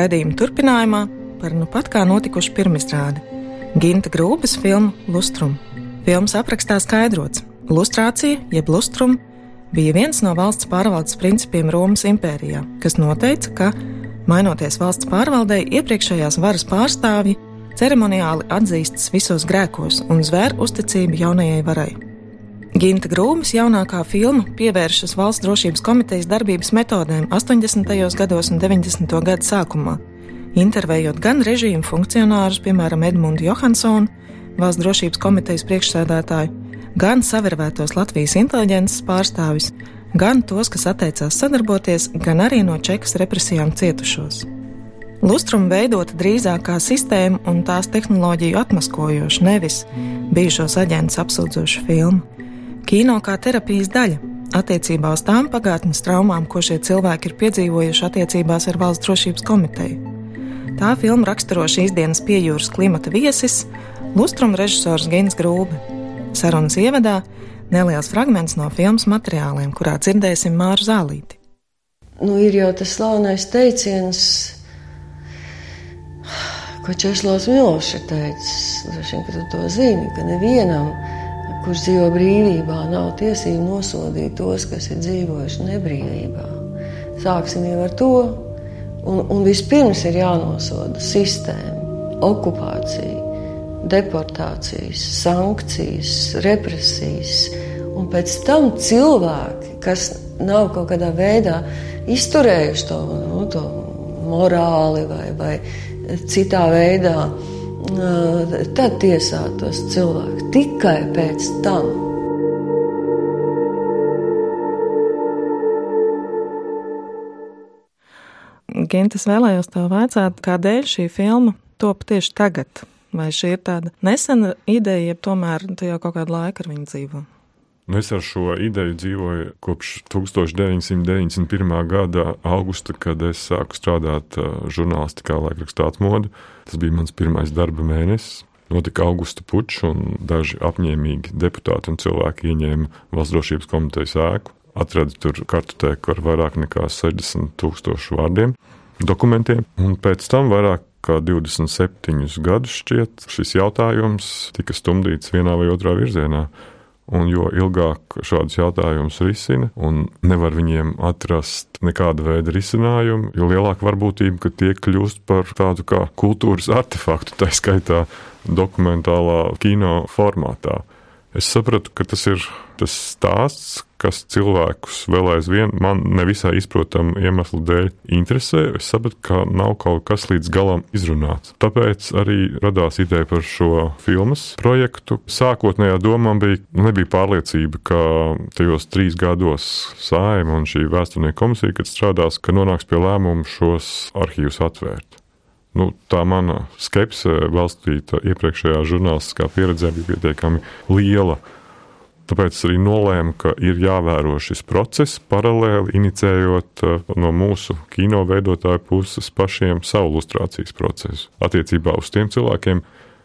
Raidījuma turpinājumā par nu pat kā notikušu pirmizrādi Ginta Grūbas filmu Lustrum. Filmas aprakstā skaidrots, lustrācija jeb lustrum bija viens no valsts pārvaldes principiem Romas impērijā, kas noteica, ka, mainoties valsts pārvaldei, iepriekšējās varas pārstāvji ceremoniāli atzīstas visos grēkos un zvēr uzticību jaunajai varai. Ginta Grūmas jaunākā filma pievēršas valsts drošības komitejas darbības metodēm 80. gados un 90. gadu sākumā, intervējot gan režīmu funkcionārus, piemēram, Edmundu Johansonu, valsts drošības komitejas priekšsēdētāju, gan savervētos Latvijas inteliģences pārstāvis, gan tos, kas atteicās sadarboties, gan arī no čekas represijām cietušos. Lustrum veidota drīzāk kā sistēma un tās tehnoloģiju atmaskojoša, nevis bijušos aģentus apsūdzoša filma kino kā terapijas daļa attiecībā uz tām pagātnes traumām, ko šie cilvēki ir piedzīvojuši attiecībās ar Valsts drošības komiteju. Tā filma raksturo šīs dienas piejūras klimata viesis, lustruma režisors Gins Grūbe. Sarunas ievadā neliels fragments no filmas materiāliem, kurā dzirdēsim Māru Zālīti. Nu, ir jau tas slavenais teiciens, ko Česlavs Milošs ir teicis. Droši vien, ka tu to zini, ka nevienam kurš dzīvo brīvībā, nav tiesību nosodīt tos, kas ir dzīvojuši nebrīvībā. Sāksim jau ar to. Un, un vispirms ir jānosoda sistēma, okupācija, deportācijas, sankcijas, represijas. Un pēc tam cilvēki, kas nav kaut kādā veidā izturējuši to, nu, to morāli vai, vai citā veidā, tad tiesāt tos cilvēkus tikai pēc tam. Gintas vēlējos tev vaicāt, kādēļ šī filma top tieši tagad? Vai šī ir tāda nesena ideja, ja tomēr tu jau kaut kādu laiku ar viņu dzīvo? Nu, es ar šo ideju dzīvoju kopš 1991. gada augusta, kad es sāku strādāt žurnālistikā, laikrakstā atmodu. Tas bija mans pirmais darba mēnesis. Notika augusta pučs, un daži apņēmīgi deputāti un cilvēki ieņēma valsts drošības komitejas ēku. Atrada tur kartotēku ar vairāk nekā 60 tūkstošu vārdiem, dokumentiem, un pēc tam vairāk kā 27 gadus šķiet šis jautājums tika stumdīts vienā vai otrā virzienā. Un jo ilgāk šādus jautājumus risina un nevar viņiem atrast nekāda veida risinājumu, jo lielāka varbūtība, ka tie kļūst par tādu kā kultūras artefaktu, tā skaitā dokumentālā kino formātā. Es sapratu, ka tas ir tas stāsts, kas cilvēkus vēl aizvien man nevisai izprotamu iemeslu dēļ interesē. Es sapratu, ka nav kaut kas līdz galam izrunāts. Tāpēc arī radās ideja par šo filmas projektu. Sākotnējā doma bija, nebija pārliecība, ka tajos trīs gados sājuma un šī vēsturnieka komisija, kad strādās, ka nonāks pie lēmuma šos arhīvus atvērt. Nu, tā mana skepse, balstīta iepriekšējā žurnālistiskā pieredzē, bija pietiekami liela. Tāpēc es arī nolēmu, ka ir jāvēro šis process paralēli, inicējot eh, no mūsu kino veidotāju puses pašiem savu ilustrācijas procesu. Attiecībā uz tiem cilvēkiem,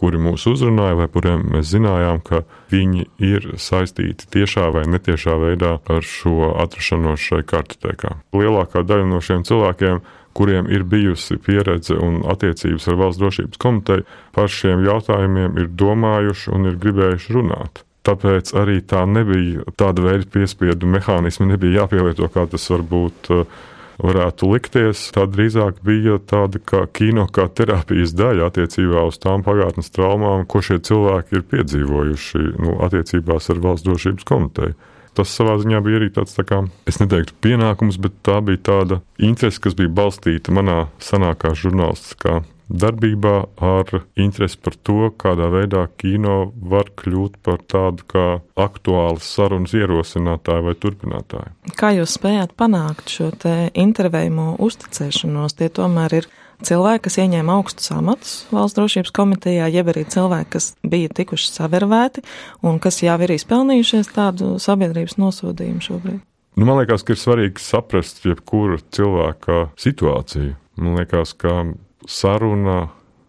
kuri mūs uzrunāja, vai kuriem mēs zinājām, ka viņi ir saistīti tiešā vai netiešā veidā ar šo atrašanos šai kartotēkā. Lielākā daļa no šiem cilvēkiem kuriem ir bijusi pieredze un attiecības ar valsts drošības komiteju, par šiem jautājumiem ir domājuši un ir gribējuši runāt. Tāpēc arī tā nebija tāda veida piespiedu mehānismi, nebija jāpielieto, kā tas varbūt uh, varētu likties. Tā drīzāk bija tāda kā kino, kā terapijas daļa attiecībā uz tām pagātnes traumām, ko šie cilvēki ir piedzīvojuši nu, attiecībās ar valsts drošības komiteju tas savā ziņā bija arī tāds, tā kā, es neteiktu pienākums, bet tā bija tāda interese, kas bija balstīta manā senākā žurnālistiskā darbībā ar interesi par to, kādā veidā kino var kļūt par tādu kā aktuālas sarunas ierosinātāju vai turpinātāju. Kā jūs spējāt panākt šo intervējumu uzticēšanos? Tie tomēr ir cilvēki, kas ieņēma augstus amatus valsts drošības komitejā, jeb arī cilvēki, kas bija tikuši savervēti un kas jau ir izpelnījušies tādu sabiedrības nosodījumu šobrīd? Nu, man liekas, ka ir svarīgi saprast jebkura cilvēka situāciju. Man liekas, ka saruna,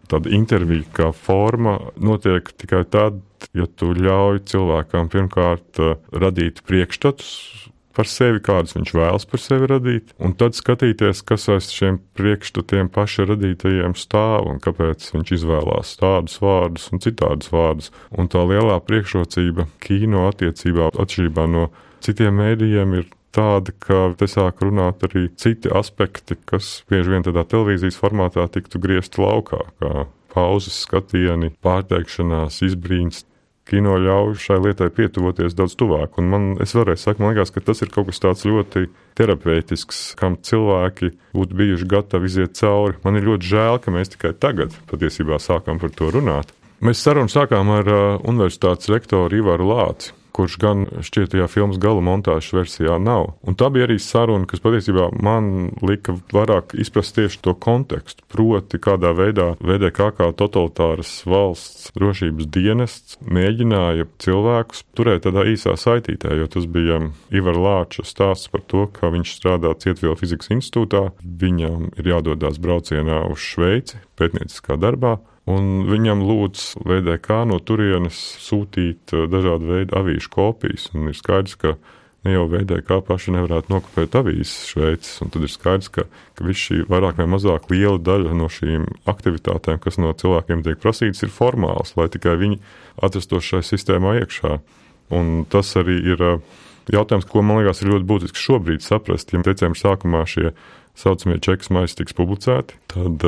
tāda intervija kā forma notiek tikai tad, ja tu ļauj cilvēkam pirmkārt radīt priekšstatus par sevi, kādus viņš vēlas par sevi radīt, un tad skatīties, kas aiz šiem priekšstatiem paša radītajiem stāv un kāpēc viņš izvēlās tādus vārdus un citādus vārdus. Un tā lielā priekšrocība kino attiecībā, atšķirībā no citiem mēdījiem, ir tāda, ka te sāk runāt arī citi aspekti, kas bieži vien tādā televīzijas formātā tiktu griezti laukā, kā pauzes, skatieni, pārteikšanās, izbrīns kino ļauj šai lietai pietuvoties daudz tuvāk. Un man, es varēju sakot, man liekas, ka tas ir kaut kas tāds ļoti terapeitisks, kam cilvēki būtu bijuši gatavi iziet cauri. Man ir ļoti žēl, ka mēs tikai tagad patiesībā sākam par to runāt. Mēs sarunu sākām ar uh, universitātes rektoru Ivaru Lāci kurš gan šķiet tajā filmas gala montāžas versijā nav. Un tā bija arī saruna, kas patiesībā man lika vairāk izprast tieši to kontekstu. Proti, kādā veidā VDK kā totalitāras valsts drošības dienests mēģināja cilvēkus turēt tādā īsā saitītē, jo tas bija Ivar Lāča stāsts par to, ka viņš strādā Cietvielu fizikas institūtā, viņam ir jādodas braucienā uz Šveici pētnieciskā darbā, un viņam lūdz VDK no turienes sūtīt eh, dažādu veidu avīžu kopijas. Un ir skaidrs, ka ne jau VDK paši nevarētu nokopēt avīzes Šveices, un tad ir skaidrs, ka, ka viss šī vairāk vai mazāk liela daļa no šīm aktivitātēm, kas no cilvēkiem tiek prasītas, ir formāls, lai tikai viņi atrastos šajā sistēmā iekšā. Un tas arī ir eh, jautājums, ko man liekas, ir ļoti būtiski šobrīd saprast. Ja decembra sākumā šie saucamie čekas maisi tiks publicēti, tad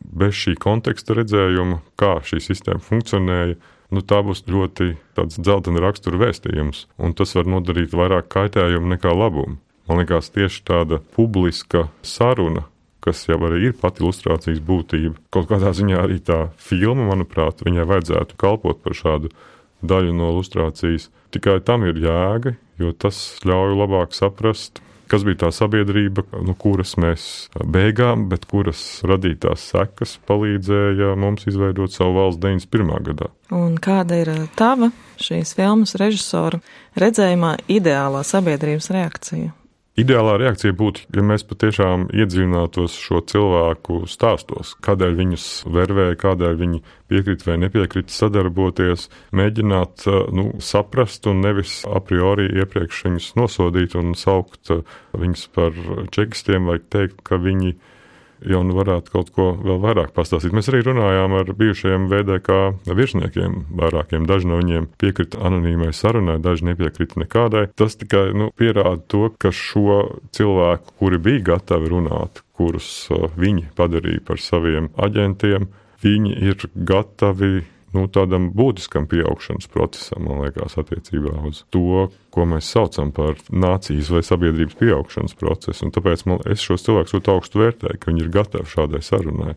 bez šī konteksta redzējuma, kā šī sistēma funkcionēja, nu, tā būs ļoti dzeltena rakstura vēstījums, un tas var nodarīt vairāk kaitējumu nekā labumu. Man liekas, tieši tāda publiska saruna, kas jau arī ir pati ilustrācijas būtība, kaut kādā ziņā arī tā filma, manuprāt, viņai vajadzētu kalpot par šādu daļu no ilustrācijas. Tikai tam ir jēga, jo tas ļauj labāk saprast, kas bija tā sabiedrība, no kuras mēs bēgām, bet kuras radītās sekas palīdzēja mums izveidot savu valsts 91. gadā. Un kāda ir tava šīs filmas režisora redzējumā ideālā sabiedrības reakcija? Ideālā reakcija būtu, ja mēs patiešām iedziļinātos šo cilvēku stāstos, kādēļ viņus vervēja, kādēļ viņi piekrita vai nepiekrita sadarboties, mēģināt nu, saprast un nevis a priori iepriekš viņus nosodīt un saukt viņus par čekistiem vai teikt, ka viņi ir jau nu varētu kaut ko vēl vairāk pastāstīt. Mēs arī runājām ar bijušajiem VDK virsniekiem, vairākiem. Daži no viņiem piekrita anonīmai sarunai, daži nepiekrita nekādai. Tas tikai nu, pierāda to, ka šo cilvēku, kuri bija gatavi runāt, kurus uh, viņi padarīja par saviem aģentiem, viņi ir gatavi nu, tādam būtiskam pieaugšanas procesam, man liekas, attiecībā uz to, ko mēs saucam par nācijas vai sabiedrības pieaugšanas procesu. Un tāpēc man, es šos cilvēkus ļoti augstu vērtēju, ka viņi ir gatavi šādai sarunai.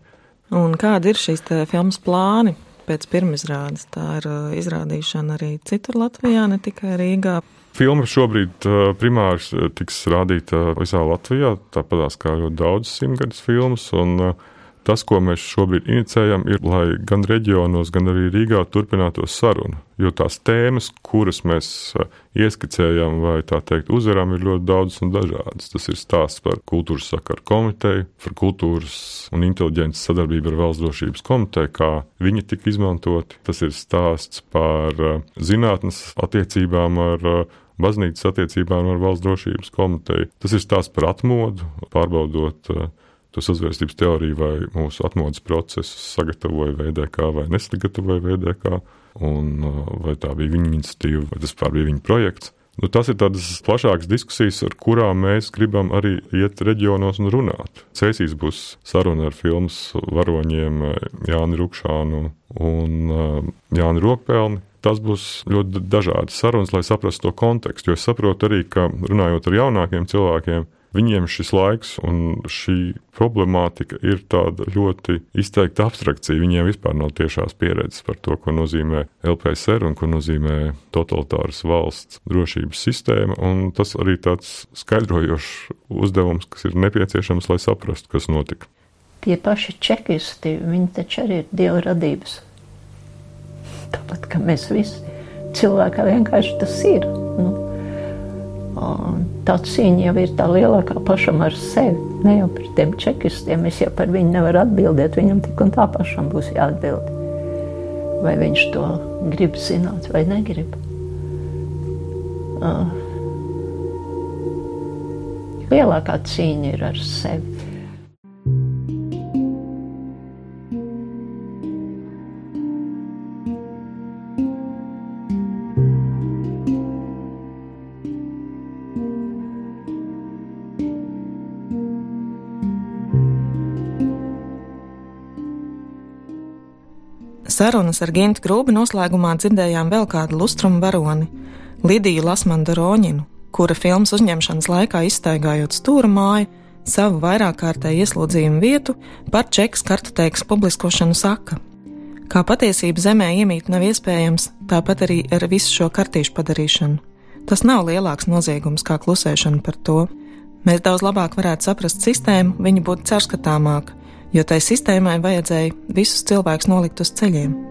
Un kādi ir šīs filmas plāni pēc pirmizrādes? Tā ir uh, izrādīšana arī citur Latvijā, ne tikai Rīgā. Filma šobrīd uh, primāri uh, tiks rādīta visā Latvijā, tāpat kā ļoti daudz simtgadus filmas. Un, uh, Tas, ko mēs šobrīd inicējam, ir, lai gan reģionos, gan arī Rīgā turpinātos saruna. Jo tās tēmas, kuras mēs eh, ieskicējam vai tā teikt uzvarām, ir ļoti daudzas un dažādas. Tas ir stāsts par kultūras sakaru komiteju, par kultūras un inteliģences sadarbību ar valsts drošības komiteju, kā viņi tika izmantoti. Tas ir stāsts par eh, zinātnes attiecībām ar eh, baznīcas attiecībām ar valsts drošības komiteju. Tas ir stāsts par atmodu, pārbaudot to sazvērstības teoriju vai mūsu atmodas procesu sagatavoja VDK vai nesagatavoja VDK, un uh, vai tā bija viņa iniciatīva, vai tas bija viņa projekts. Nu, tas ir tādas plašākas diskusijas, ar kurām mēs gribam arī iet reģionos un runāt. Cēsīs būs saruna ar filmas varoņiem uh, Jāni Rukšānu un uh, Jāni Rokpelni. Tas būs ļoti dažādas sarunas, lai saprastu to kontekstu. Jo es saprotu arī, ka runājot ar jaunākiem cilvēkiem, Viņiem šis laiks un šī problemātika ir tāda ļoti izteikta abstrakcija. Viņiem vispār nav tiešās pieredzes par to, ko nozīmē LPSR un ko nozīmē totalitāras valsts drošības sistēma. Tas arī tāds skaidrojošs uzdevums, kas ir nepieciešams, lai saprastu, kas notika. Tie paši čekisti, viņi taču arī ir dieva radības. Tāpat kā mēs visi, cilvēkā vienkārši tas ir. Nu, tā cīņa jau ir tā lielākā pašam ar sevi. Ne jau par tiem čekistiem, es jau par viņu nevaru atbildēt. Viņam tik un tā pašam būs jāatbild. Vai viņš to grib zināt vai negrib. lielākā cīņa ir ar sevi. Sarunas ar Gintu Grūbi noslēgumā dzirdējām vēl kādu lustrumu varoni - Lidiju Lasmandu Roņinu, kura filmas uzņemšanas laikā izstaigājot stūra māju, savu vairāk kārtēju ieslodzījumu vietu par čekas kartoteikas publiskošanu saka. Kā patiesība zemē iemīt nav iespējams, tāpat arī ar visu šo kartīšu padarīšanu. Tas nav lielāks noziegums kā klusēšana par to. Mēs daudz labāk varētu saprast sistēmu, viņa būtu caurskatāmāka, jo tai sistēmai vajadzēja visus cilvēkus nolikt uz ceļiem.